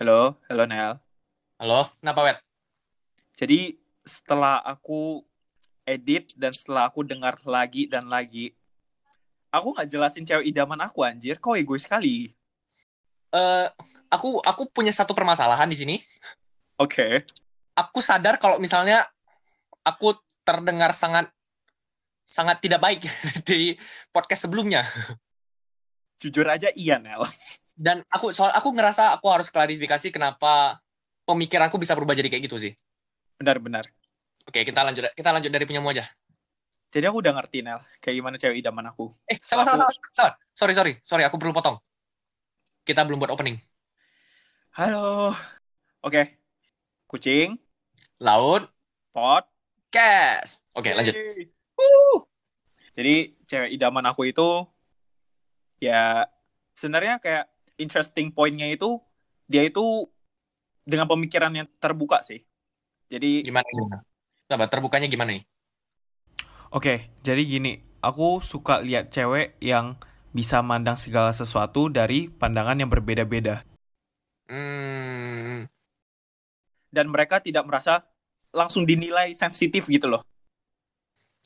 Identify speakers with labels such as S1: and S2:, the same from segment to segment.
S1: Halo, halo Nel.
S2: Halo, kenapa Wet?
S1: Jadi setelah aku edit dan setelah aku dengar lagi dan lagi, aku nggak jelasin cewek idaman aku anjir. Kau egois sekali.
S2: Eh, aku aku punya satu permasalahan di sini.
S1: Oke.
S2: Aku sadar kalau misalnya aku terdengar sangat sangat tidak baik di podcast sebelumnya.
S1: Jujur aja iya Nel.
S2: Dan aku soal aku ngerasa aku harus klarifikasi kenapa pemikiranku bisa berubah jadi kayak gitu sih.
S1: Benar-benar.
S2: Oke, kita lanjut kita lanjut dari punyamu aja.
S1: Jadi aku udah ngerti Nel, kayak gimana cewek idaman aku.
S2: Eh, salah salah salah. salah. Sorry, sorry. Sorry, aku perlu potong. Kita belum buat opening.
S1: Halo. Oke. Kucing,
S2: Laut,
S1: pot.
S2: cast. Oke, lanjut.
S1: Yeay. Jadi cewek idaman aku itu ya sebenarnya kayak interesting point-nya itu dia itu dengan pemikiran yang terbuka sih. Jadi
S2: Gimana gimana? Coba terbukanya gimana nih?
S1: Oke, jadi gini, aku suka lihat cewek yang bisa mandang segala sesuatu dari pandangan yang berbeda-beda.
S2: Hmm,
S1: Dan mereka tidak merasa langsung dinilai sensitif gitu loh.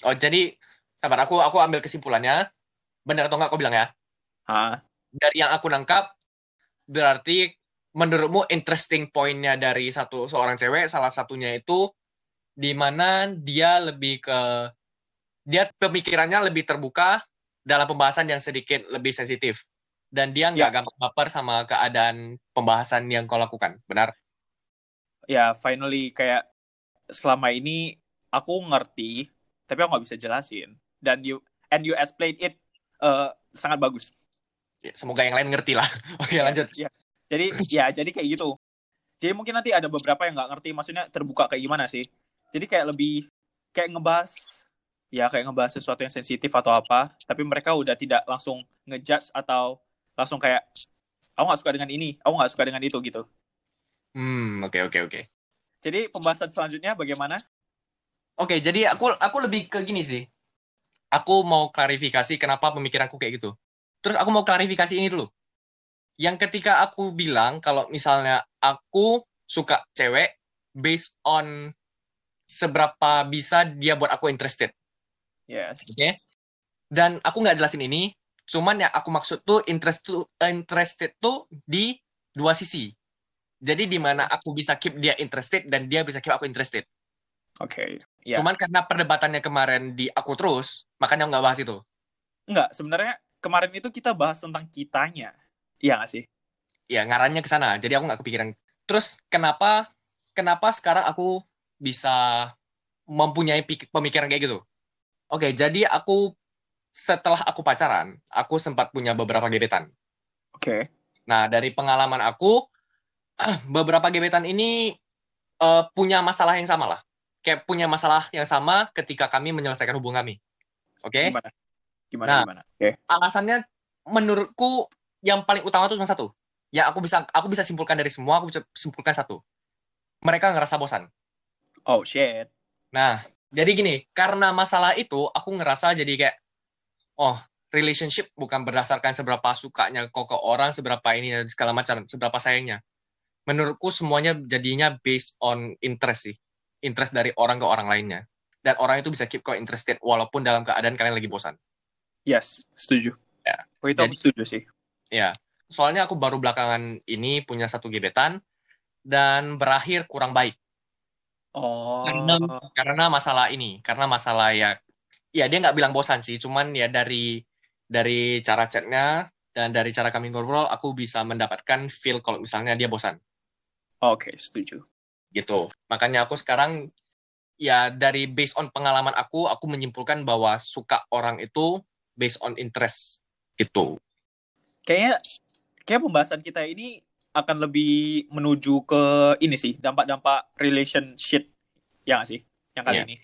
S2: Oh, jadi sabar aku aku ambil kesimpulannya. Benar atau enggak kau bilang ya?
S1: Hah?
S2: Dari yang aku nangkap berarti menurutmu interesting pointnya dari satu seorang cewek salah satunya itu di mana dia lebih ke dia pemikirannya lebih terbuka dalam pembahasan yang sedikit lebih sensitif dan dia nggak
S1: Ya.
S2: gampang baper sama keadaan pembahasan yang kau lakukan benar
S1: Ya, finally kayak selama ini aku ngerti, tapi aku nggak bisa jelasin. Dan you and you explain it eh, sangat bagus.
S2: Ya, semoga yang lain ngerti lah oke lanjut
S1: Ya. Jadi ya jadi kayak gitu. Jadi mungkin nanti ada beberapa yang nggak ngerti maksudnya terbuka kayak gimana sih. Jadi kayak lebih kayak ngebahas ya kayak ngebahas sesuatu yang sensitif atau apa, tapi mereka udah tidak langsung ngejudge atau langsung kayak aku nggak suka dengan ini, aku nggak suka dengan itu gitu.
S2: hmm oke oke oke
S1: Jadi pembahasan selanjutnya bagaimana?
S2: Oke, jadi aku aku lebih ke gini sih. Aku mau klarifikasi kenapa pemikiranku kayak gitu. Terus aku mau klarifikasi ini dulu. Yang ketika aku bilang kalau misalnya aku suka cewek based on seberapa bisa dia buat aku interested,
S1: Yes.
S2: oke? Dan aku nggak jelasin ini, cuman yang aku maksud tuh interest tuh interested tuh di dua sisi. Jadi di mana aku bisa keep dia interested dan dia bisa keep aku interested.
S1: Oke. Ya.
S2: Cuman karena perdebatannya kemarin di aku terus, makanya nggak bahas itu.
S1: Enggak, sebenarnya kemarin itu kita bahas tentang kitanya. Iya nggak sih?
S2: Ya ngarannya ke sana, jadi aku nggak kepikiran. Terus kenapa kenapa sekarang aku bisa mempunyai pemikiran kayak gitu? Oke, jadi aku setelah aku pacaran, aku sempat punya beberapa gebetan.
S1: Oke.
S2: Nah, dari pengalaman aku, beberapa gebetan ini eh, punya masalah yang sama lah. Kayak punya masalah yang sama ketika kami menyelesaikan hubungan kami. Oke?
S1: Gimana? Gimana
S2: Nah.
S1: gimana? Oke.
S2: alasannya menurutku yang paling utama tuh cuma satu. Ya aku bisa aku bisa simpulkan dari semua, aku bisa simpulkan satu. Mereka ngerasa bosan.
S1: Oh shit.
S2: Nah, jadi gini, karena masalah itu aku ngerasa jadi kayak oh, relationship bukan berdasarkan seberapa sukanya kok ke orang, seberapa ini dan segala macam, seberapa sayangnya. Menurutku semuanya jadinya based on interest sih. Interest dari orang ke orang lainnya. Dan orang itu bisa keep kok interested walaupun dalam keadaan kalian lagi bosan.
S1: Yes, setuju.
S2: Ya.
S1: Oh itu aku
S2: Jadi-
S1: setuju sih.
S2: Ya, soalnya aku baru belakangan ini punya satu gebetan dan berakhir kurang baik
S1: Oh.
S2: karena karena masalah ini, karena masalah ya, ya dia nggak bilang bosan sih, cuman ya dari dari cara chatnya dan dari cara kami ngobrol, aku bisa mendapatkan feel kalau misalnya dia bosan
S1: Oke, setuju.
S2: gitu. Makanya aku sekarang ya dari based on pengalaman aku, aku menyimpulkan bahwa suka orang itu based on interest gitu.
S1: Kayaknya kayak pembahasan kita ini akan lebih menuju ke ini sih, dampak-dampak relationship ya sih? Yang kali
S2: Iya.
S1: ini.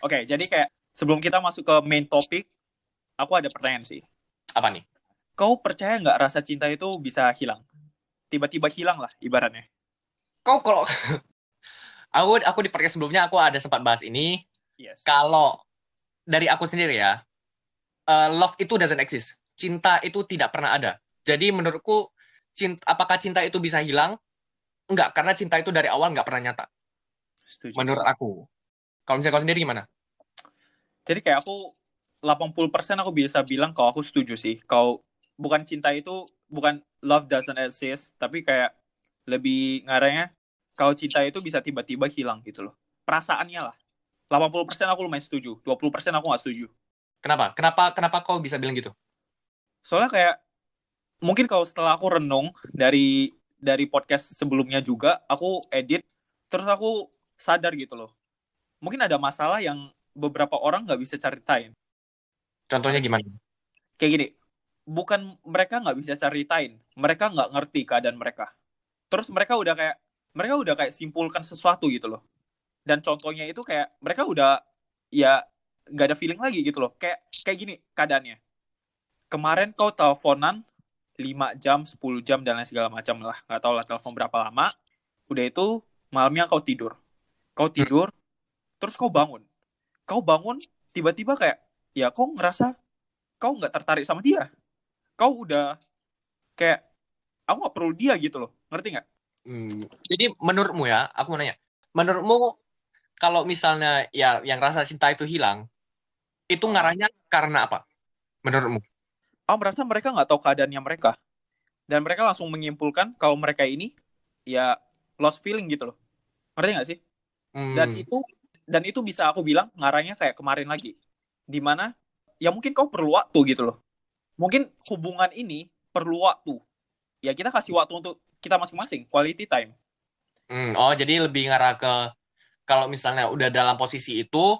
S1: Oke, jadi kayak sebelum kita masuk ke main topik, aku ada pertanyaan sih.
S2: Apa nih?
S1: Kau percaya nggak rasa cinta itu bisa hilang? Tiba-tiba hilang lah ibaratnya.
S2: kau kalau aku aku di podcast sebelumnya aku ada sempat bahas ini
S1: Yes.
S2: kalau dari aku sendiri ya eh, love itu doesn't exist cinta itu tidak pernah ada jadi menurutku cinta apakah cinta itu bisa hilang enggak karena cinta itu dari awal nggak pernah nyata
S1: Setuju.
S2: menurut aku kalau misalnya kau sendiri gimana
S1: Jadi kayak aku 80% aku bisa bilang kalau aku setuju sih. Kalau bukan cinta itu bukan love doesn't exist, tapi kayak lebih ngaranya kalau cinta itu bisa tiba-tiba hilang gitu loh. Perasaannya lah. 80% aku lumayan setuju, 20% aku nggak setuju.
S2: Kenapa? Kenapa kenapa kau bisa bilang gitu?
S1: Soalnya kayak mungkin kalau setelah aku renung dari dari podcast sebelumnya juga aku edit terus aku sadar gitu loh. Mungkin ada masalah yang beberapa orang nggak bisa ceritain.
S2: contohnya gimana?
S1: Kayak gini bukan mereka nggak bisa ceritain mereka nggak ngerti keadaan mereka. Terus mereka udah kayak mereka udah kayak simpulkan sesuatu gitu loh. Dan contohnya itu kayak mereka udah ya nggak ada feeling lagi gitu loh. Kayak kayak gini keadaannya. Kemarin kau teleponan 5 jam 10 jam dan lain segala macam lah. Nggak tahu lah telepon berapa lama. Udah itu malamnya kau tidur. Kau tidur terus kau bangun. Kau bangun tiba-tiba kayak ya kau ngerasa kau nggak tertarik sama dia. Kau udah kayak aku nggak perlu dia gitu loh. Ngerti nggak?
S2: Hmm, jadi menurutmu ya aku mau nanya. Menurutmu kalau misalnya ya yang rasa cinta itu hilang itu ngarahnya karena apa? Menurutmu?
S1: Aku merasa mereka nggak tahu keadaannya mereka. Dan mereka langsung menyimpulkan kalau mereka ini ya lost feeling gitu loh. Ngerti nggak sih?
S2: Hmm,
S1: dan itu dan itu bisa aku bilang ngarahnya kayak kemarin lagi. Di mana ya mungkin kau perlu waktu gitu loh. Mungkin hubungan ini perlu waktu. Ya kita kasih waktu untuk kita masing-masing quality time.
S2: Hmm, oh jadi lebih ngarah ke kalau misalnya udah dalam posisi itu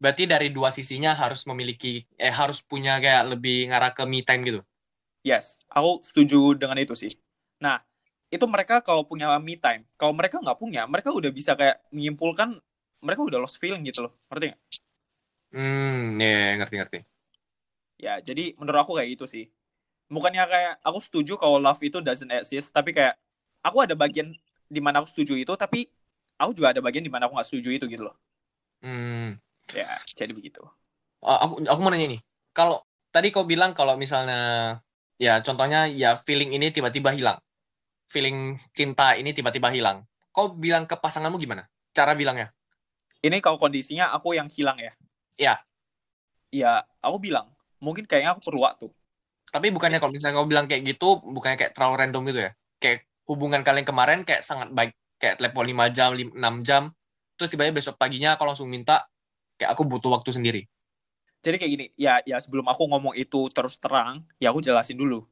S2: berarti dari dua sisinya harus memiliki eh harus punya kayak lebih ngarah ke me time gitu?
S1: Yes aku setuju dengan itu sih. Nah itu mereka kalau punya me time kalau mereka nggak punya mereka udah bisa kayak menyimpulkan mereka udah lost feeling gitu loh. Ngerti nggak?
S2: Hmm ya ngerti ngerti.
S1: Ya jadi menurut aku kayak gitu sih. Bukannya kayak aku setuju kalau love itu doesn't exist tapi kayak aku ada bagian di mana aku setuju itu tapi aku juga ada bagian di mana aku nggak setuju itu gitu loh.
S2: Hmm
S1: ya jadi begitu
S2: Oh, aku aku mau nanya nih. Kalau tadi kau bilang kalau misalnya ya contohnya ya feeling ini tiba-tiba hilang. Feeling cinta ini tiba-tiba hilang. Kau bilang ke pasanganmu gimana? Cara bilangnya?
S1: ini kalau kondisinya aku yang hilang ya
S2: Iya.
S1: ya aku bilang mungkin kayaknya aku perlu waktu
S2: Tapi bukannya kalau misalnya kau bilang kayak gitu, bukannya kayak terlalu random gitu ya? Kayak hubungan kalian kemarin kayak sangat baik, kayak telepon 5 jam, 6 jam, terus tiba-tiba besok paginya kau langsung minta kayak aku butuh waktu sendiri.
S1: jadi kayak gini ya ya sebelum aku ngomong itu terus terang ya aku jelasin dulu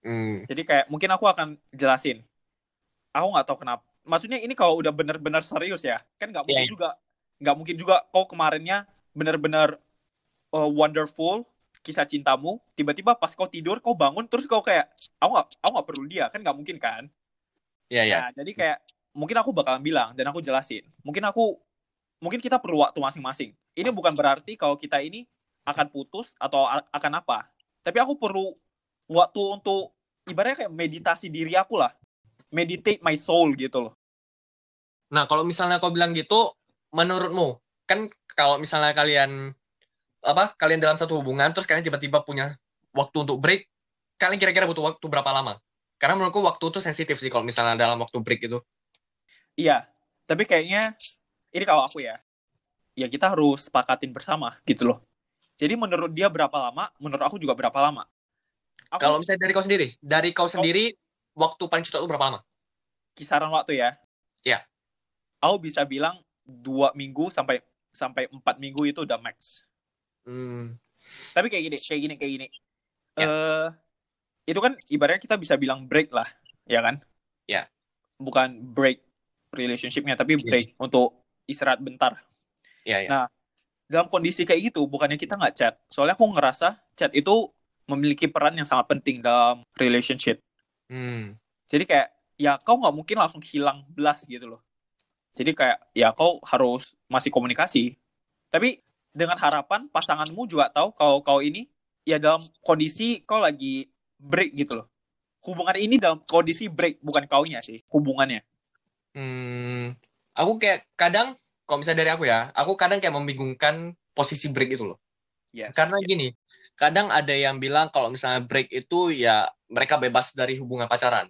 S2: Hmm.
S1: Jadi kayak mungkin aku akan jelasin. Aku nggak tahu kenapa. Maksudnya ini kalau udah bener-bener serius ya, kan nggak mungkin
S2: Iya, iya.
S1: juga, nggak mungkin juga kau kemarinnya bener-bener uh, wonderful kisah cintamu, tiba-tiba pas kau tidur kau bangun terus kau kayak aku nggak aku nggak perlu dia kan nggak mungkin kan?
S2: Iya, iya.
S1: Nah, jadi kayak mungkin aku bakalan bilang dan aku jelasin. Mungkin aku mungkin kita perlu waktu masing-masing. Ini bukan berarti kalau kita ini akan putus atau akan apa. Tapi aku perlu waktu untuk ibaratnya kayak meditasi diri aku lah. Meditate my soul gitu loh.
S2: Nah, kalau misalnya kau bilang gitu, menurutmu, kan kalau misalnya kalian apa? Kalian dalam satu hubungan terus kalian tiba-tiba punya waktu untuk break, kalian kira-kira butuh waktu berapa lama? Karena menurutku waktu itu sensitif sih kalau misalnya dalam waktu break itu.
S1: Iya, tapi kayaknya ini kalau aku ya. Ya kita harus sepakatin bersama gitu loh. Jadi menurut dia berapa lama, menurut aku juga berapa lama. Aku
S2: Kalau misalnya dari kau sendiri, dari kau sendiri waktu paling cocok itu berapa lama?
S1: kisaran waktu ya.
S2: Iya.
S1: Aku bisa bilang dua minggu sampai sampai empat minggu itu udah max.
S2: Hmm,
S1: Tapi kayak gini, kayak gini, kayak gini.
S2: Ya.
S1: Eh, itu kan ibaratnya kita bisa bilang break lah, ya kan?
S2: Ya.
S1: Bukan break relationshipnya, tapi
S2: Yes.
S1: break untuk istirahat bentar.
S2: iya, iya.
S1: Nah, Dalam kondisi kayak gitu, bukannya kita nggak chat. Soalnya aku ngerasa chat itu memiliki peran yang sangat penting dalam relationship.
S2: Hmm,
S1: Jadi kayak, ya kau nggak mungkin langsung hilang belas gitu loh. Jadi kayak, ya kau harus masih komunikasi. Tapi dengan harapan pasanganmu juga tahu kalau kau ini ya dalam kondisi kau lagi break gitu loh. Hubungan ini dalam kondisi break, bukan kaunya sih, hubungannya.
S2: hmm, aku kayak kadang, kalau misalnya dari aku ya, aku kadang kayak membingungkan posisi break itu loh.
S1: Yes.
S2: Karena gini, kadang ada yang bilang kalau misalnya break itu ya mereka bebas dari hubungan pacaran.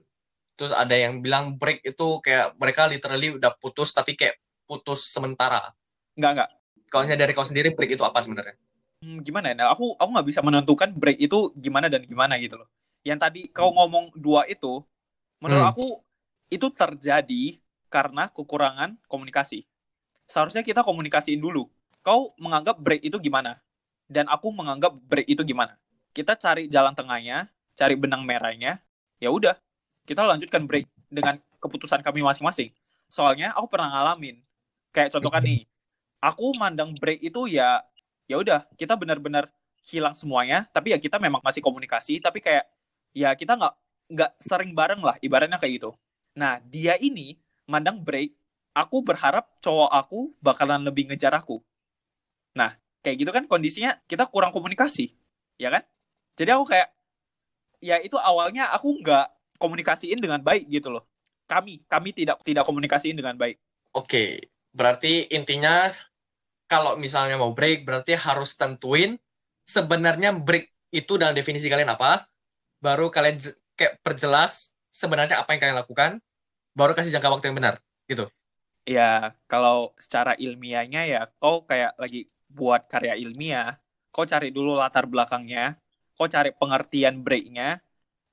S2: Terus ada yang bilang break itu kayak mereka literally udah putus tapi kayak putus sementara.
S1: Enggak, enggak.
S2: Kalau misalnya dari kau sendiri break itu apa sebenarnya?
S1: Hmm, gimana ya? Nel? Aku aku nggak bisa menentukan break itu gimana dan gimana gitu loh. Yang tadi kau ngomong dua itu, menurut
S2: Hmm.
S1: aku itu terjadi karena kekurangan komunikasi. Seharusnya kita komunikasiin dulu. Kau menganggap break itu gimana? Dan aku menganggap break itu gimana? Kita cari jalan tengahnya, cari benang merahnya. Ya udah, kita lanjutkan break dengan keputusan kami masing-masing. Soalnya aku pernah ngalamin. Kayak contoh kan nih, aku mandang break itu ya ya udah kita benar-benar hilang semuanya tapi ya kita memang masih komunikasi tapi kayak ya kita nggak nggak sering bareng lah ibaratnya kayak gitu nah dia ini mandang break aku berharap cowok aku bakalan lebih ngejar aku. Nah kayak gitu kan kondisinya kita kurang komunikasi ya kan? Jadi aku kayak ya itu awalnya aku nggak komunikasiin dengan baik gitu loh. Kami kami tidak tidak komunikasiin dengan baik.
S2: Oke, berarti intinya kalau misalnya mau break berarti harus tentuin sebenarnya break itu dalam definisi kalian apa, baru kalian kayak perjelas sebenarnya apa yang kalian lakukan, baru kasih jangka waktu yang benar, gitu.
S1: ya kalau secara ilmiahnya ya kau kayak lagi buat karya ilmiah kau cari dulu latar belakangnya kau cari pengertian breaknya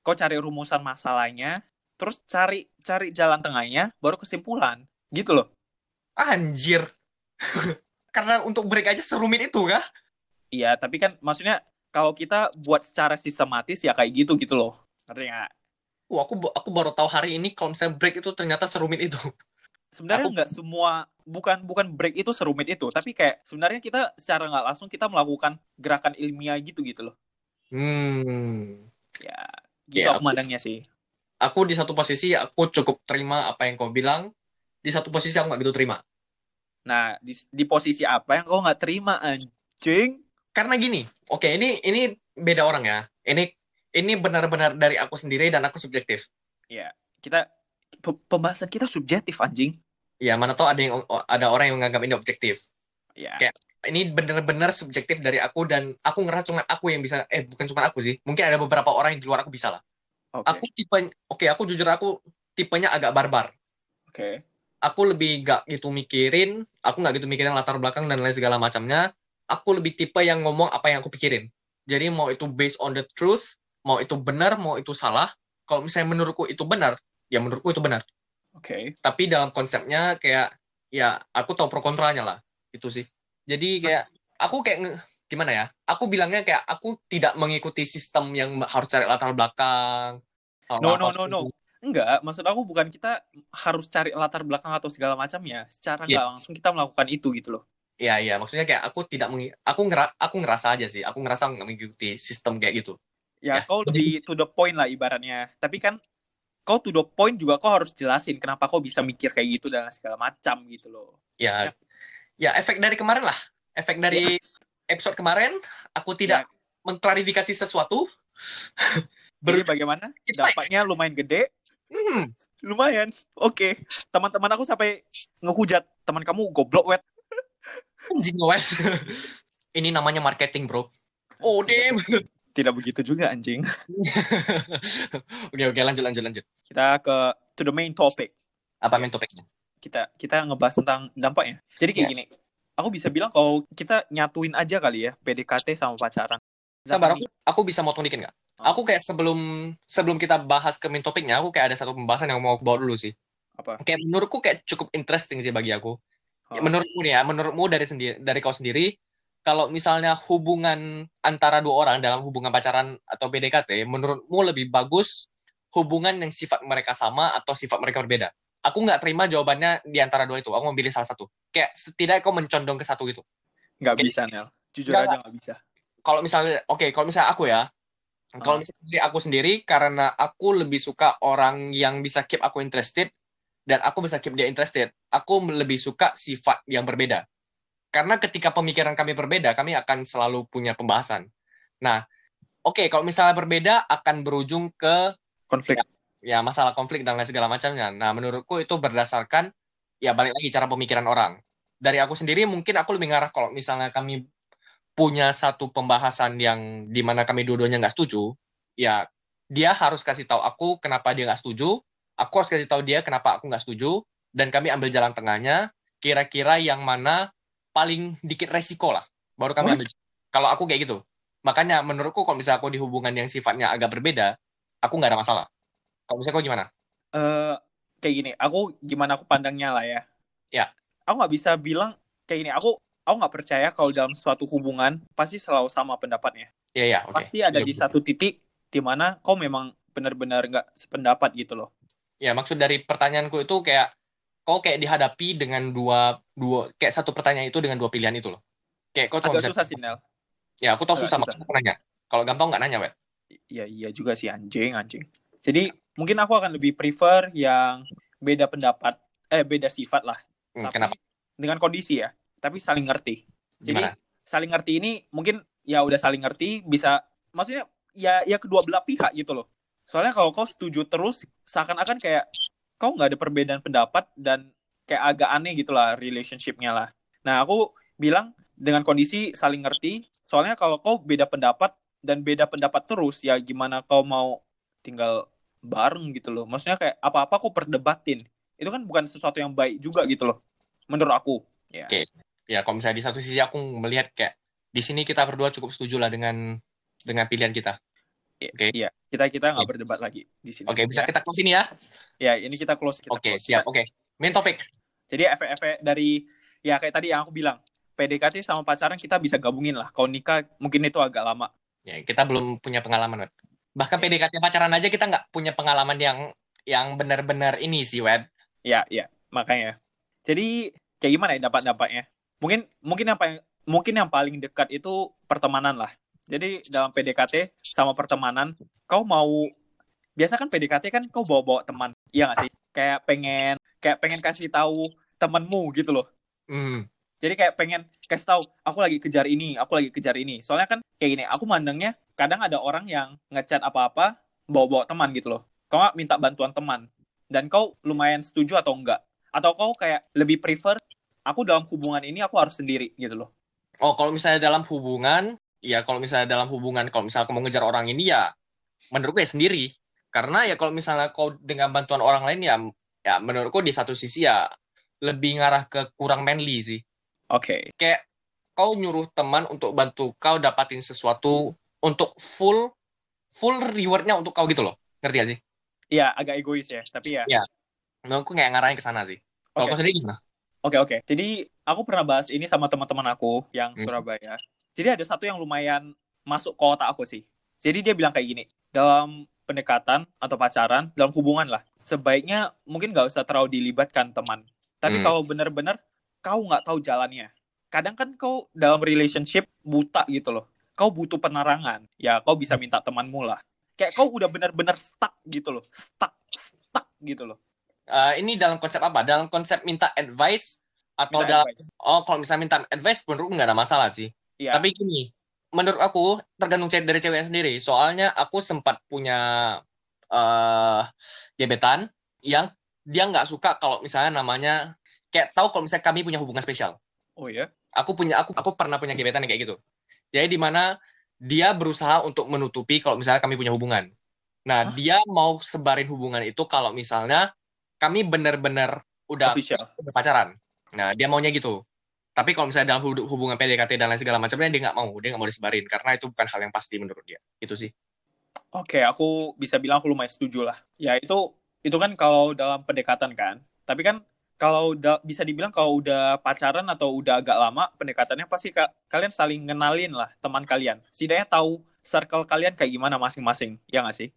S1: kau cari rumusan masalahnya terus cari cari jalan tengahnya baru kesimpulan gitu loh
S2: Anjir. Karena untuk break aja serumit itu kah?
S1: iya tapi kan maksudnya kalau kita buat secara sistematis ya kayak gitu gitu loh ngerti nggak
S2: Wah, aku aku baru tahu hari ini kalau misalnya break itu ternyata serumit itu.
S1: sebenarnya
S2: Aku-
S1: nggak semua bukan bukan break itu serumit itu tapi kayak sebenarnya kita secara nggak langsung kita melakukan gerakan ilmiah gitu gitu loh
S2: Hmm.
S1: ya gitu
S2: Ya,
S1: aku mandangnya sih
S2: Aku di satu posisi aku cukup terima apa yang kau bilang, di satu posisi aku nggak gitu terima.
S1: Nah, di, di posisi apa yang kau nggak terima, anjing?
S2: karena gini, oke ini ini beda orang ya. Ini ini benar-benar dari aku sendiri dan aku subjektif.
S1: Ya, kita pe- pembahasan kita subjektif, anjing.
S2: Ya mana tahu ada yang ada orang yang menganggap ini objektif.
S1: Ya,
S2: Kayak- Ini benar-benar subjektif dari aku dan aku ngerasa cuma aku yang bisa. Eh bukan cuma aku sih. Mungkin ada beberapa orang yang di luar aku bisa lah.
S1: oke,
S2: Aku tipe, oke aku jujur aku tipenya agak barbar.
S1: oke.
S2: Aku lebih gak gitu mikirin. Aku nggak gitu mikirin latar belakang dan lain segala macamnya. Aku lebih tipe yang ngomong apa yang aku pikirin. Jadi mau itu based on the truth, mau itu benar, mau itu salah. Kalau misalnya menurutku itu benar, ya menurutku itu benar.
S1: Oke.
S2: Tapi dalam konsepnya kayak ya aku tahu pro kontranya lah. Itu sih. Jadi kayak aku kayak gimana ya? Aku bilangnya kayak aku tidak mengikuti sistem yang harus cari latar belakang.
S1: No, no, no, no. Enggak, maksud aku bukan kita harus cari latar belakang atau segala macamnya. Secara
S2: Iya.
S1: nggak langsung kita melakukan itu gitu loh.
S2: Iya, iya. Maksudnya kayak aku tidak mengi aku ngera aku ngerasa aja sih. Aku ngerasa nggak mengikuti sistem kayak gitu.
S1: Ya,
S2: Ya,
S1: kau
S2: jadi-
S1: lebih to the point lah ibaratnya. Tapi kan kau to the point juga kau harus jelasin kenapa kau bisa mikir kayak gitu dan segala macam gitu loh.
S2: Ya, ya efek dari kemarin lah. Efek dari episode kemarin, aku tidak mengklarifikasi sesuatu.
S1: Jadi
S2: Ber-
S1: bagaimana? Dampaknya lumayan gede.
S2: Hmm,
S1: Lumayan. Oke. Teman-teman aku sampai ngehujat teman kamu goblok wet.
S2: anjing wet. Ini namanya marketing, bro. Oh, damn.
S1: Tidak begitu juga anjing.
S2: oke, oke, lanjut, lanjut, lanjut.
S1: Kita ke to the main topic.
S2: Apa main topiknya?
S1: Kita kita ngebahas tentang dampaknya. Jadi kayak
S2: Yes.
S1: gini. Aku bisa bilang kalau kita nyatuin aja kali ya PDKT sama pacaran.
S2: Sabar, aku, aku bisa motong dikit nggak? Aku kayak sebelum sebelum kita bahas ke main topiknya, aku kayak ada satu pembahasan yang mau aku bawa dulu sih.
S1: Apa?
S2: Kayak menurutku kayak cukup interesting sih bagi aku. Ya,
S1: Oh.
S2: menurutmu nih ya, menurutmu dari sendiri dari kau sendiri, kalau misalnya hubungan antara dua orang dalam hubungan pacaran atau PDKT, menurutmu lebih bagus hubungan yang sifat mereka sama atau sifat mereka berbeda? Aku nggak terima jawabannya di antara dua itu. Aku mau pilih salah satu. Kayak setidaknya kau mencondong ke satu gitu.
S1: nggak
S2: Oke.
S1: bisa Nel. Jujur
S2: Nggak,
S1: aja nggak bisa.
S2: Kalau misalnya, oke, kalau misalnya aku ya, kalau
S1: Ah.
S2: misalnya dari aku sendiri, karena aku lebih suka orang yang bisa keep aku interested, dan aku bisa keep dia interested, aku lebih suka sifat yang berbeda. Karena ketika pemikiran kami berbeda, kami akan selalu punya pembahasan. Nah, oke, kalau misalnya berbeda, akan berujung ke
S1: Konflik.
S2: ya masalah konflik dan lain segala macamnya. Nah, menurutku itu berdasarkan ya balik lagi cara pemikiran orang. Dari aku sendiri mungkin aku lebih ngarah kalau misalnya kami punya satu pembahasan yang di mana kami dua-duanya nggak setuju, ya dia harus kasih tahu aku kenapa dia nggak setuju, aku harus kasih tahu dia kenapa aku nggak setuju dan kami ambil jalan tengahnya kira-kira yang mana paling dikit resiko lah baru kami
S1: What?
S2: ambil kalau aku kayak gitu makanya menurutku kalau misalnya aku di hubungan yang sifatnya agak berbeda aku nggak ada masalah kalau misalnya kau gimana
S1: eh kayak gini, aku gimana aku pandangnya lah ya.
S2: Ya.
S1: Aku nggak bisa bilang kayak gini. Aku aku nggak percaya kalau dalam suatu hubungan pasti selalu sama pendapatnya.
S2: Iya ya oke
S1: Pasti ada
S2: Iya,
S1: di
S2: betul.
S1: satu titik di mana kau memang benar-benar nggak sependapat gitu loh.
S2: ya maksud dari pertanyaanku itu kayak kau kayak dihadapi dengan dua dua kayak satu pertanyaan itu dengan dua pilihan itu loh kayak kau cuma
S1: Agak
S2: bisa
S1: susah sih Nel.
S2: ya aku tahu
S1: agak
S2: susah
S1: susah.
S2: aku nanya kalau gampang nggak nanya wet
S1: Iya iya juga sih anjing anjing. Jadi mungkin aku akan lebih prefer yang beda pendapat, eh beda sifat lah.
S2: Hmm,
S1: Tapi
S2: kenapa
S1: dengan kondisi ya. Tapi saling ngerti. Jadi
S2: gimana
S1: saling ngerti ini mungkin ya udah saling ngerti bisa maksudnya ya ya kedua belah pihak gitu loh. Soalnya kalau kau setuju terus seakan-akan kayak kau nggak ada perbedaan pendapat dan kayak agak aneh gitu lah relationship-nya lah. Nah aku bilang dengan kondisi saling ngerti. Soalnya kalau kau beda pendapat dan beda pendapat terus ya gimana kau mau tinggal bareng gitu loh. Maksudnya kayak apa-apa kau perdebatin. Itu kan bukan sesuatu yang baik juga gitu loh. Menurut aku. Ya.
S2: Oke. ya kalau misalnya di satu sisi aku melihat kayak di sini kita berdua cukup setuju lah dengan dengan pilihan kita Oke.
S1: Iya, kita kita nggak
S2: Oke.
S1: berdebat lagi di sini.
S2: oke bisa
S1: ya.
S2: kita close ini ya
S1: Ya, ini kita close. Kita
S2: oke
S1: close.
S2: siap oke main topik
S1: Jadi efek-efek dari ya kayak tadi yang aku bilang, PDKT sama pacaran kita bisa gabungin lah. Kalau nikah mungkin itu agak lama.
S2: ya kita belum punya pengalaman Wed. bahkan PDKT pacaran aja kita nggak punya pengalaman yang yang benar-benar ini sih Wed
S1: Ya, ya, makanya. Jadi kayak gimana ya dampak-dampaknya? Mungkin mungkin yang paling mungkin yang paling dekat itu pertemanan lah. Jadi dalam PDKT sama pertemanan, kau mau biasa kan PDKT kan kau bawa-bawa teman, iya nggak sih? Kayak pengen kayak pengen kasih tahu temenmu gitu loh.
S2: hmm.
S1: Jadi kayak pengen kasih tahu, aku lagi kejar ini, aku lagi kejar ini. Soalnya kan kayak gini, aku mandangnya kadang ada orang yang ngechat apa-apa bawa-bawa teman gitu loh. Kau nggak minta bantuan teman dan kau lumayan setuju atau enggak? Atau kau kayak lebih prefer aku dalam hubungan ini aku harus sendiri gitu loh.
S2: oh kalau misalnya dalam hubungan ya kalau misalnya dalam hubungan kalau misalnya kamu ngejar orang ini ya menurutku ya sendiri karena ya kalau misalnya kau dengan bantuan orang lain ya ya menurutku di satu sisi ya lebih ngarah ke kurang manly sih
S1: Oke.
S2: kayak kau nyuruh teman untuk bantu kau dapatin sesuatu untuk full full rewardnya untuk kau gitu loh ngerti gak sih
S1: Iya, agak egois ya, tapi ya.
S2: Iya. menurutku kayak ngarahin ke sana sih kalau
S1: Oke.
S2: kau sendiri gimana
S1: Oke oke. Jadi aku pernah bahas ini sama teman-teman aku yang
S2: Hmm.
S1: Surabaya. Jadi ada satu yang lumayan masuk ke otak aku sih. Jadi dia bilang kayak gini, dalam pendekatan atau pacaran, dalam hubungan lah, sebaiknya mungkin nggak usah terlalu dilibatkan teman. Tapi
S2: Hmm.
S1: kalau benar-benar kau nggak tahu jalannya, kadang kan kau dalam relationship buta gitu loh. Kau butuh penerangan, ya kau bisa minta temanmu lah. Kayak kau udah benar-benar stuck gitu loh, stuck, stuck gitu loh.
S2: Eh, ini dalam konsep apa dalam konsep minta advice atau
S1: Minta
S2: dalam
S1: advice.
S2: oh kalau misalnya minta advice menurutku nggak ada masalah sih
S1: Iya.
S2: Tapi gini, menurut aku tergantung dari ceweknya sendiri. Soalnya aku sempat punya eh gebetan yang dia nggak suka kalau misalnya namanya kayak tahu kalau misalnya kami punya hubungan spesial.
S1: Oh ya.
S2: Aku punya aku aku pernah punya gebetan yang kayak gitu. Jadi di mana dia berusaha untuk menutupi kalau misalnya kami punya hubungan. Nah,
S1: Hah?
S2: dia mau sebarin hubungan itu kalau misalnya kami benar-benar udah udah pacaran. Nah, dia maunya gitu. Tapi kalau misalnya dalam hu- hubungan PDKT dan lain segala macamnya, dia nggak mau. Dia nggak mau disebarin. Karena itu bukan hal yang pasti menurut dia. Itu sih.
S1: Oke, aku bisa bilang aku lumayan setuju lah. Ya itu itu kan kalau dalam pendekatan kan. Tapi kan kalau udah bisa dibilang kalau udah pacaran atau udah agak lama pendekatannya pasti ka- kalian saling ngenalin lah teman kalian. Setidaknya tahu circle kalian kayak gimana masing-masing. Ya nggak sih?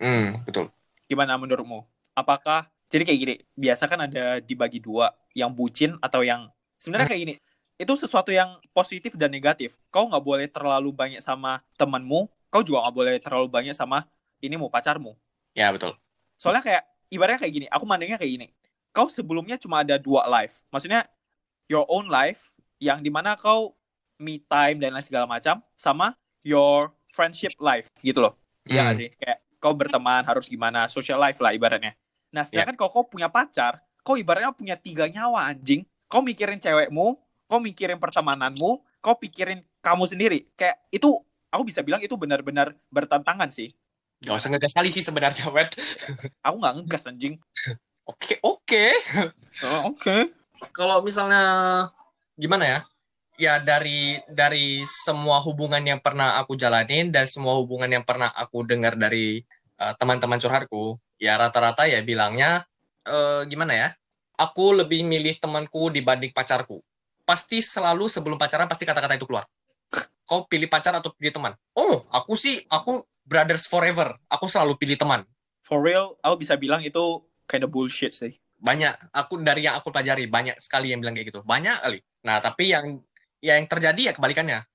S2: Hmm, betul.
S1: Gimana menurutmu? Apakah jadi kayak gini, biasa kan ada dibagi dua, yang bucin atau yang sebenarnya kayak gini. Itu sesuatu yang positif dan negatif. Kau nggak boleh terlalu banyak sama temanmu, kau juga nggak boleh terlalu banyak sama ini mau pacarmu.
S2: Ya, betul.
S1: Soalnya kayak ibaratnya kayak gini, aku mandangnya kayak gini. Kau sebelumnya cuma ada dua life. Maksudnya your own life yang di mana kau me time dan lain segala macam sama your friendship life gitu loh. Iya
S2: Hmm.
S1: sih? Kayak kau berteman harus gimana, social life lah ibaratnya. Nah, sedangkan kalau kau punya pacar, kau ibaratnya punya tiga nyawa anjing. Kau mikirin cewekmu, kau mikirin pertemananmu, kau pikirin kamu sendiri. Kayak itu aku bisa bilang itu benar-benar bertentangan sih.
S2: Gak usah ngegas kali sih sebenarnya, Wet.
S1: Aku nggak ngegas anjing.
S2: Oke, oke.
S1: Oh, Oke.
S2: Kalau misalnya gimana ya? Ya dari dari semua hubungan yang pernah aku jalanin dan semua hubungan yang pernah aku dengar dari uh, teman-teman curhatku, ya rata-rata ya bilangnya uh, gimana ya? Aku lebih milih temanku dibanding pacarku. Pasti selalu sebelum pacaran pasti kata-kata itu keluar. Kau pilih pacar atau pilih teman? Oh, aku sih aku brothers forever. Aku selalu pilih teman.
S1: For real, aku bisa bilang itu kind of bullshit sih.
S2: banyak aku dari yang aku pelajari banyak sekali yang bilang kayak gitu banyak kali nah tapi yang ya yang terjadi ya kebalikannya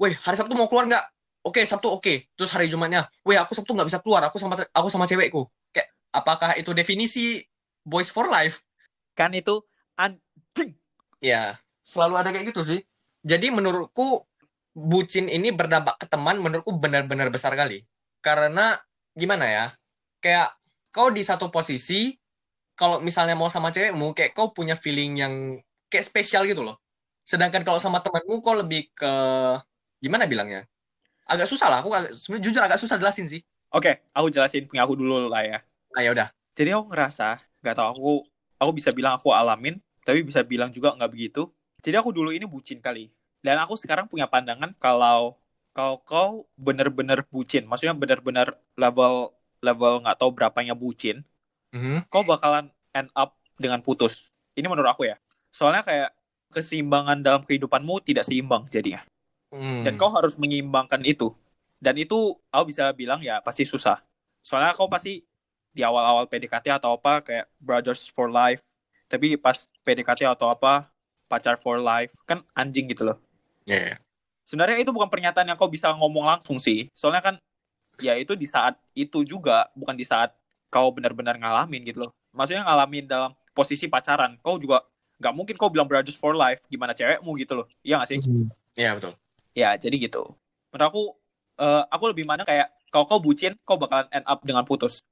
S2: weh hari sabtu mau keluar nggak oke sabtu oke terus hari jumatnya weh aku sabtu nggak bisa keluar aku sama aku sama cewekku kayak apakah itu definisi boys for life
S1: Kan itu anjing.
S2: ya selalu ada kayak gitu sih. Jadi menurutku bucin ini berdampak ke teman menurutku benar-benar besar kali. Karena gimana ya? Kayak kau di satu posisi kalau misalnya mau sama cewekmu kayak kau punya feeling yang kayak spesial gitu loh. Sedangkan kalau sama temanmu kau lebih ke gimana bilangnya? Agak susah lah aku agak, jujur agak susah jelasin sih.
S1: Oke, aku jelasin punya aku dulu lah ya.
S2: ah ya udah.
S1: Jadi aku ngerasa, nggak tahu aku, aku bisa bilang aku alamin, tapi bisa bilang juga nggak begitu. Jadi aku dulu ini bucin kali. Dan aku sekarang punya pandangan kalau kalau kau bener-bener bucin, maksudnya bener-bener level level nggak tahu berapanya bucin,
S2: Mhm.
S1: kau bakalan end up dengan putus. Ini menurut aku ya. Soalnya kayak keseimbangan dalam kehidupanmu tidak seimbang jadinya.
S2: Hmm.
S1: Dan kau harus menyeimbangkan itu. Dan itu aku bisa bilang ya pasti susah. Soalnya kau pasti di awal-awal PDKT atau apa kayak brothers for life. Tapi pas PDKT atau apa pacar for life kan anjing gitu loh.
S2: Ya, ya.
S1: Sebenarnya itu bukan pernyataan yang kau bisa ngomong langsung sih. Soalnya kan ya itu di saat itu juga bukan di saat kau benar-benar ngalamin gitu loh. Maksudnya ngalamin dalam posisi pacaran. Kau juga nggak mungkin kau bilang brothers for life gimana cewekmu gitu loh. Iya nggak sih?
S2: ya betul
S1: Ya, jadi gitu. Menurut aku, eh, aku lebih mana kayak kalau kau bucin, kau bakalan end up dengan putus.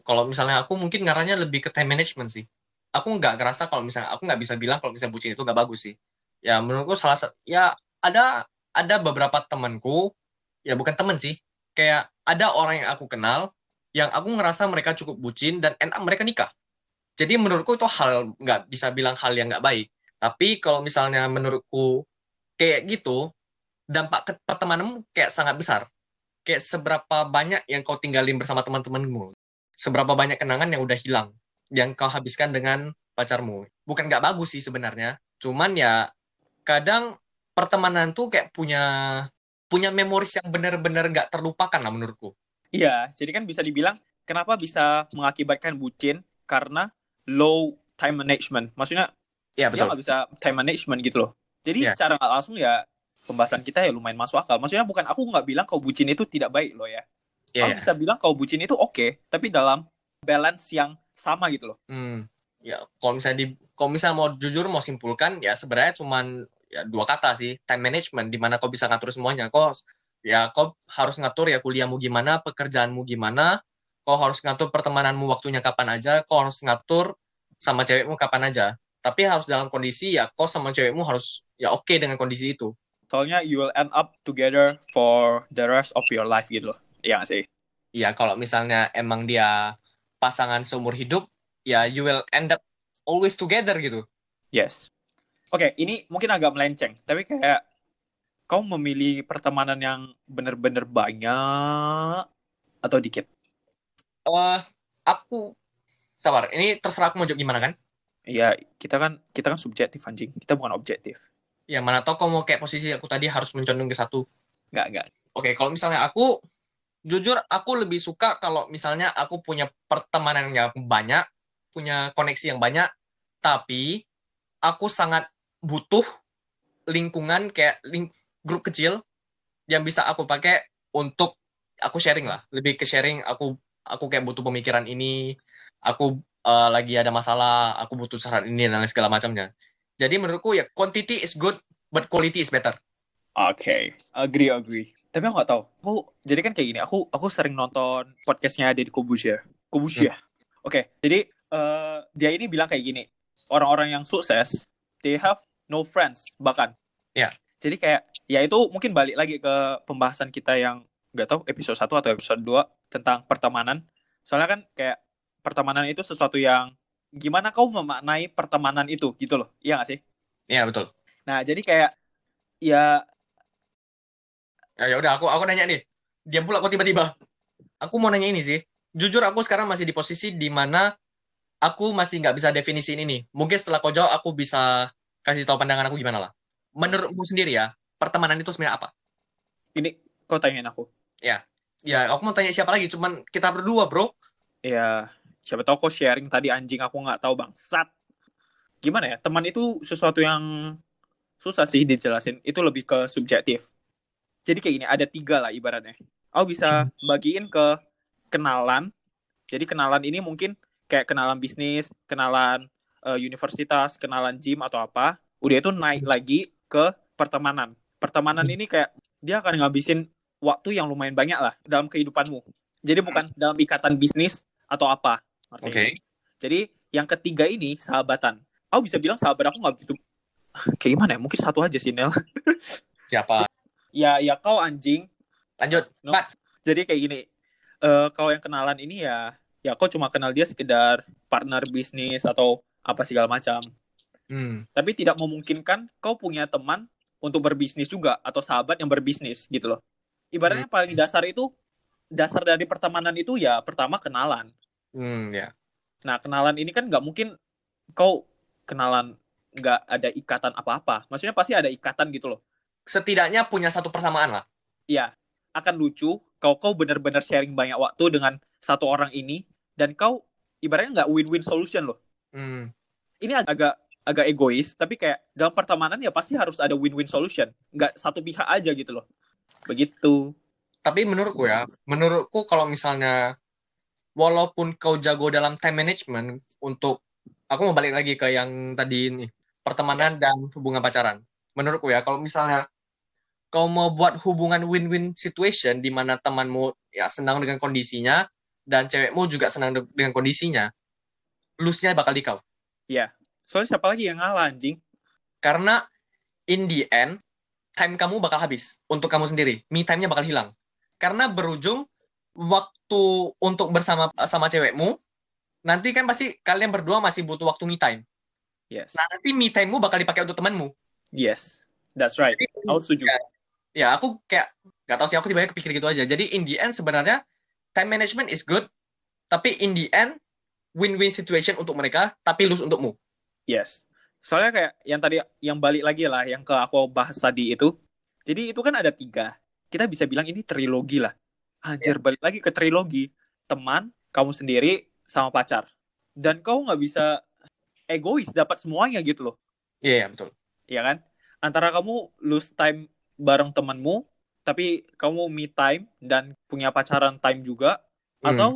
S2: kalau misalnya aku mungkin ngaranya lebih ke time management sih. Aku nggak ngerasa kalau misalnya aku nggak bisa bilang kalau misalnya bucin itu nggak bagus sih. Ya menurutku salah satu ya ada ada beberapa temanku ya bukan temen sih kayak ada orang yang aku kenal yang aku ngerasa mereka cukup bucin dan up mereka nikah. Jadi menurutku itu hal nggak bisa bilang hal yang nggak baik. Tapi kalau misalnya menurutku kayak gitu dampak ke pertemananmu kayak sangat besar. Kayak seberapa banyak yang kau tinggalin bersama teman-temanmu seberapa banyak kenangan yang udah hilang yang kau habiskan dengan pacarmu. Bukan nggak bagus sih sebenarnya, cuman ya kadang pertemanan tuh kayak punya punya memoris yang benar-benar nggak terlupakan lah menurutku.
S1: Iya, jadi kan bisa dibilang kenapa bisa mengakibatkan bucin karena low time management. Maksudnya
S2: Iya
S1: dia nggak bisa time management gitu loh. Jadi
S2: Iya.
S1: secara langsung ya pembahasan kita ya lumayan masuk akal. Maksudnya bukan aku nggak bilang kau bucin itu tidak baik loh ya.
S2: Iya.
S1: Aku bisa bilang kau bucin itu oke, tapi dalam balance yang sama gitu loh.
S2: Hmm. Ya, kalau misalnya di kalau misalnya mau jujur mau simpulkan ya sebenarnya cuman ya dua kata sih, time management di mana kau bisa ngatur semuanya. Kau ya kau harus ngatur ya kuliahmu gimana, pekerjaanmu gimana, kau harus ngatur pertemananmu waktunya kapan aja, kau harus ngatur sama cewekmu kapan aja. Tapi harus dalam kondisi ya kau sama cewekmu harus ya oke dengan kondisi itu.
S1: Soalnya you will end up together for the rest of your life gitu loh. Iya sih?
S2: Ya kalau misalnya emang dia pasangan seumur hidup, ya you will end up always together gitu.
S1: Yes. Oke, ini mungkin agak melenceng, tapi kayak kau memilih pertemanan yang bener-bener banyak atau dikit?
S2: eh aku sabar, ini terserah aku mau jawab gimana kan?
S1: Iya, kita kan kita kan subjektif anjing. Kita bukan objektif.
S2: Ya mana tau kau mau kayak posisi aku tadi harus mencondong ke satu.
S1: Nggak, nggak.
S2: Oke, kalau misalnya aku jujur aku lebih suka kalau misalnya aku punya pertemanan yang banyak, punya koneksi yang banyak, tapi aku sangat butuh lingkungan kayak ling- grup kecil yang bisa aku pakai untuk aku sharing lah, lebih ke sharing aku aku kayak butuh pemikiran ini, aku eh, lagi ada masalah, aku butuh saran ini dan segala macamnya. Jadi menurutku ya quantity is good but quality is better.
S1: Oke, agree, agree. Tapi aku nggak tahu. Aku jadi kan kayak gini. Aku aku sering nonton podcastnya Deddy Kobusya. Kobusya. Oke, jadi eh, dia ini bilang kayak gini. Orang-orang yang sukses, they have no friends bahkan.
S2: Ya.
S1: Jadi kayak ya itu mungkin balik lagi ke pembahasan kita yang nggak tahu episode 1 atau episode 2 tentang pertemanan. Soalnya kan kayak pertemanan itu sesuatu yang gimana kau memaknai pertemanan itu gitu loh. Iya gak sih?
S2: Iya, betul.
S1: Nah, jadi kayak ya
S2: Ya, ya udah aku aku nanya nih. Diam pula kok tiba-tiba. Aku mau nanya ini sih. Jujur aku sekarang masih di posisi di mana aku masih nggak bisa definisi ini. Mungkin setelah kau jawab aku bisa kasih tahu pandangan aku gimana lah. Menurutmu sendiri ya, pertemanan itu sebenarnya apa?
S1: ini kau tanyain aku.
S2: Ya, aku mau tanya siapa lagi? Cuman kita berdua, bro.
S1: Ya, siapa tahu kau sharing tadi anjing aku nggak tahu bangsat. Gimana ya? Teman itu sesuatu yang susah sih dijelasin. Itu lebih ke subjektif. Jadi kayak gini, ada tiga lah ibaratnya. Aku bisa bagiin ke kenalan. Jadi kenalan ini mungkin kayak kenalan bisnis, kenalan uh, universitas, kenalan gym atau apa. Udah itu naik lagi ke pertemanan. Pertemanan ini kayak dia akan ngabisin waktu yang lumayan banyak lah dalam kehidupanmu. Jadi bukan dalam ikatan bisnis atau apa.
S2: Oke. Okay.
S1: Jadi yang ketiga ini sahabatan. Aku bisa bilang sahabat aku nggak begitu kayak gimana ya? Mungkin satu aja sih Nel.
S2: Siapa?
S1: Ya ya kau anjing.
S2: Lanjut. No.
S1: Jadi kayak gini. Uh, kau yang kenalan ini ya ya kau cuma kenal dia sekedar partner bisnis atau apa segala macam.
S2: Hmm.
S1: Tapi tidak memungkinkan kau punya teman untuk berbisnis juga atau sahabat yang berbisnis gitu loh. Ibaratnya hmm. paling dasar itu dasar dari pertemanan itu ya pertama kenalan.
S2: Hmm, ya.
S1: Nah kenalan ini kan nggak mungkin kau kenalan nggak ada ikatan apa-apa. Maksudnya pasti ada ikatan gitu loh.
S2: Setidaknya punya satu persamaan lah.
S1: Iya. Akan lucu kau kau benar-benar sharing banyak waktu dengan satu orang ini dan kau ibaratnya nggak win-win solution loh.
S2: Hmm.
S1: Ini agak agak egois, tapi kayak dalam pertemanan ya pasti harus ada win-win solution. Nggak satu pihak aja gitu loh. Begitu.
S2: Tapi menurutku ya, menurutku kalau misalnya walaupun kau jago dalam time management untuk aku mau balik lagi ke yang tadi ini, pertemanan dan hubungan pacaran. Menurutku ya, kalau misalnya kau mau buat hubungan win-win situation di mana temanmu ya senang dengan kondisinya dan cewekmu juga senang dengan kondisinya, lusnya bakal di kau.
S1: Iya. Soalnya siapa lagi yang ngalah anjing?
S2: Karena in the end time kamu bakal habis untuk kamu sendiri. Me time-nya bakal hilang. Karena berujung waktu untuk bersama sama cewekmu nanti kan pasti kalian berdua masih butuh waktu me time.
S1: Yes.
S2: Nah, nanti me time-mu bakal dipakai untuk temanmu.
S1: Yes. That's right. Aku setuju.
S2: Ya, ya aku kayak gak tau sih aku tiba-tiba kepikir gitu aja. Jadi in the end sebenarnya time management is good, tapi in the end win-win situation untuk mereka, tapi lose untukmu.
S1: Yes. Soalnya kayak yang tadi, yang balik lagi lah, yang ke aku bahas tadi itu. Jadi itu kan ada tiga. Kita bisa bilang ini trilogi lah. Anjir, yeah. balik lagi ke trilogi. Teman, kamu sendiri, sama pacar. Dan kau nggak bisa egois dapat semuanya gitu loh.
S2: Iya, yeah, betul.
S1: Iya kan? Antara kamu lose time bareng temanmu, tapi kamu me time dan punya pacaran time juga, hmm. atau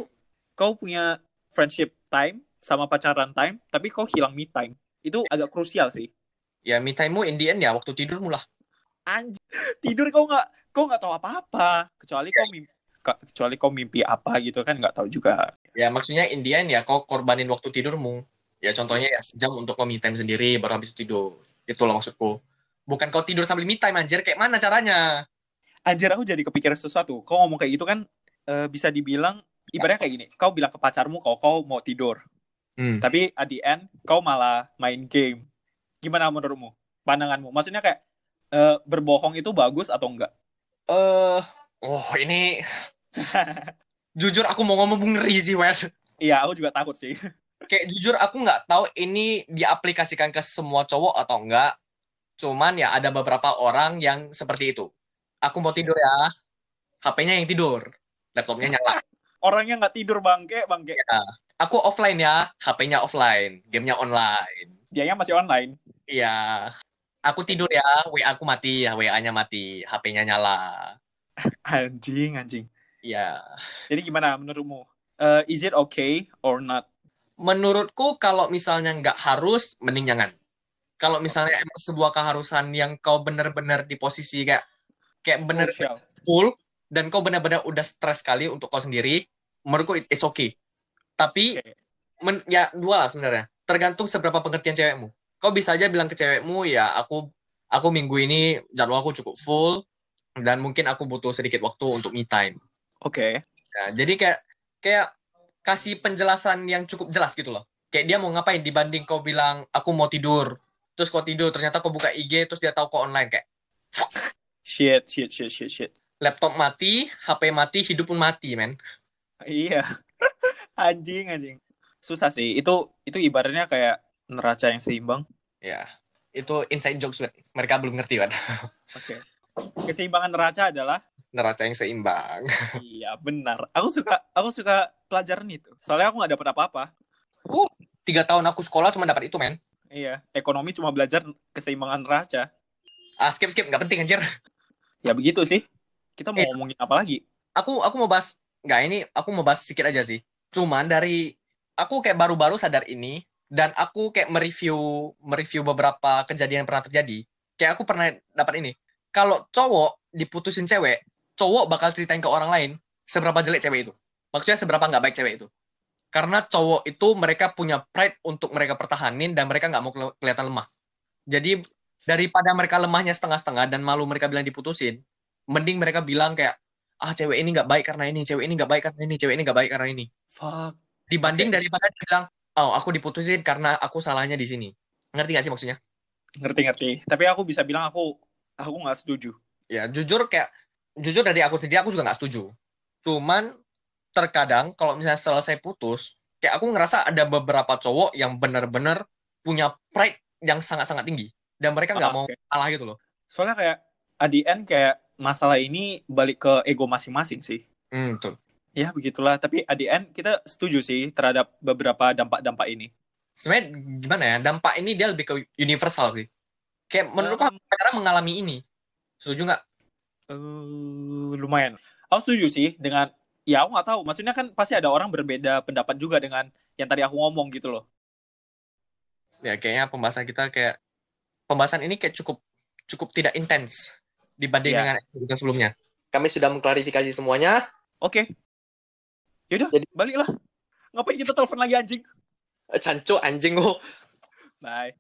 S1: kau punya friendship time sama pacaran time, tapi kau hilang me time itu agak krusial sih.
S2: Ya me time-mu in the end ya waktu tidurmu lah.
S1: Anj tidur kau nggak kau nggak tahu apa-apa kecuali kau mimpi kecuali kau mimpi apa gitu kan nggak tahu juga.
S2: Ya maksudnya in the end ya kau korbanin waktu tidurmu. Ya contohnya ya sejam untuk kau me time sendiri baru habis tidur. Itu loh maksudku. Bukan kau tidur sambil me time anjir kayak mana caranya?
S1: Anjir aku jadi kepikiran sesuatu. Kau ngomong kayak gitu kan e, bisa dibilang ibaratnya kayak gini. Kau bilang ke pacarmu kalau kau mau tidur.
S2: Hmm.
S1: Tapi at the end kau malah main game. Gimana menurutmu? Pandanganmu? Maksudnya kayak uh, berbohong itu bagus atau enggak?
S2: Eh, uh, oh ini jujur aku mau ngomong ngeri sih, Wes.
S1: Iya, aku juga takut sih.
S2: Kayak jujur aku nggak tahu ini diaplikasikan ke semua cowok atau enggak. Cuman ya ada beberapa orang yang seperti itu. Aku mau tidur ya, HP-nya yang tidur, laptopnya nyala.
S1: Orangnya nggak tidur bangke, bangke.
S2: Ya aku offline ya, HP-nya offline, gamenya online.
S1: Dianya masih online.
S2: Iya. Aku tidur ya, WA aku mati ya, WA-nya mati, HP-nya nyala.
S1: Anjing, anjing.
S2: Iya.
S1: Jadi gimana menurutmu? Uh, is it okay or not?
S2: Menurutku kalau misalnya nggak harus, mending jangan. Kalau misalnya emang sebuah keharusan yang kau benar-benar di posisi kayak kayak bener full dan kau benar-benar udah stres sekali untuk kau sendiri, menurutku it's okay. Tapi okay. men, ya dua lah sebenarnya. Tergantung seberapa pengertian cewekmu. Kau bisa aja bilang ke cewekmu ya aku aku minggu ini jadwal aku cukup full dan mungkin aku butuh sedikit waktu untuk me time.
S1: Oke. Okay.
S2: Ya, jadi kayak kayak kasih penjelasan yang cukup jelas gitu loh. Kayak dia mau ngapain dibanding kau bilang aku mau tidur, terus kau tidur ternyata kau buka IG terus dia tahu kau online kayak
S1: Shit, shit, shit, shit, shit.
S2: laptop mati, HP mati, hidup pun mati, men.
S1: Iya. anjing, anjing. Susah sih. Itu itu ibaratnya kayak neraca yang seimbang.
S2: Ya, itu inside jokes, Wet. Mereka belum ngerti, kan?
S1: Oke. Keseimbangan neraca adalah
S2: Neraca yang seimbang.
S1: iya, benar. Aku suka aku suka pelajaran itu. Soalnya aku nggak dapat apa-apa.
S2: Tiga tahun aku sekolah cuma dapat itu, men.
S1: Iya, ekonomi cuma belajar keseimbangan neraca.
S2: Ah, skip, skip. Nggak penting, anjir.
S1: Ya begitu sih. Kita mau
S2: Eh.
S1: ngomongin apa lagi?
S2: Aku aku mau bahas, nggak ini, aku mau bahas sedikit aja sih. Cuman dari, aku kayak baru-baru sadar ini, dan aku kayak mereview mereview beberapa kejadian yang pernah terjadi. Kayak aku pernah dapat ini. Kalau cowok diputusin cewek, cowok bakal ceritain ke orang lain seberapa jelek cewek itu. Maksudnya seberapa nggak baik cewek itu. Karena cowok itu mereka punya pride untuk mereka pertahanin dan mereka nggak mau keli- kelihatan lemah. Jadi daripada mereka lemahnya setengah-setengah dan malu mereka bilang diputusin, mending mereka bilang kayak ah cewek ini nggak baik karena ini, cewek ini nggak baik karena ini, cewek ini nggak baik karena ini.
S1: Fuck.
S2: Dibanding
S1: Oke.
S2: daripada dia bilang oh aku diputusin karena aku salahnya di sini. Ngerti gak sih maksudnya?
S1: Ngerti-ngerti. Tapi aku bisa bilang aku aku nggak setuju.
S2: Ya jujur kayak jujur dari aku sendiri aku juga nggak setuju. Cuman terkadang kalau misalnya selesai putus, kayak aku ngerasa ada beberapa cowok yang benar-benar punya pride yang sangat-sangat tinggi dan mereka nggak
S1: Ah,
S2: mau
S1: oke.
S2: kalah gitu loh.
S1: Soalnya kayak at the end kayak masalah ini balik ke ego masing-masing sih.
S2: Hmm, betul.
S1: Ya begitulah. Tapi at the end kita setuju sih terhadap beberapa dampak-dampak ini.
S2: Sebenarnya gimana ya dampak ini dia lebih ke universal sih. Kayak menurutku
S1: Um,
S2: orang mengalami ini. Setuju nggak?
S1: Eh, lumayan. Aku setuju sih dengan ya aku nggak tahu. Maksudnya kan pasti ada orang berbeda pendapat juga dengan yang tadi aku ngomong gitu loh.
S2: Ya kayaknya pembahasan kita kayak pembahasan ini kayak cukup cukup tidak intens dibanding
S1: Iya.
S2: dengan episode kita sebelumnya. Kami sudah mengklarifikasi semuanya.
S1: Oke. Yaudah,
S2: Jadi-
S1: baliklah. Ngapain kita telepon lagi anjing?
S2: Canco anjing oh.
S1: Bye.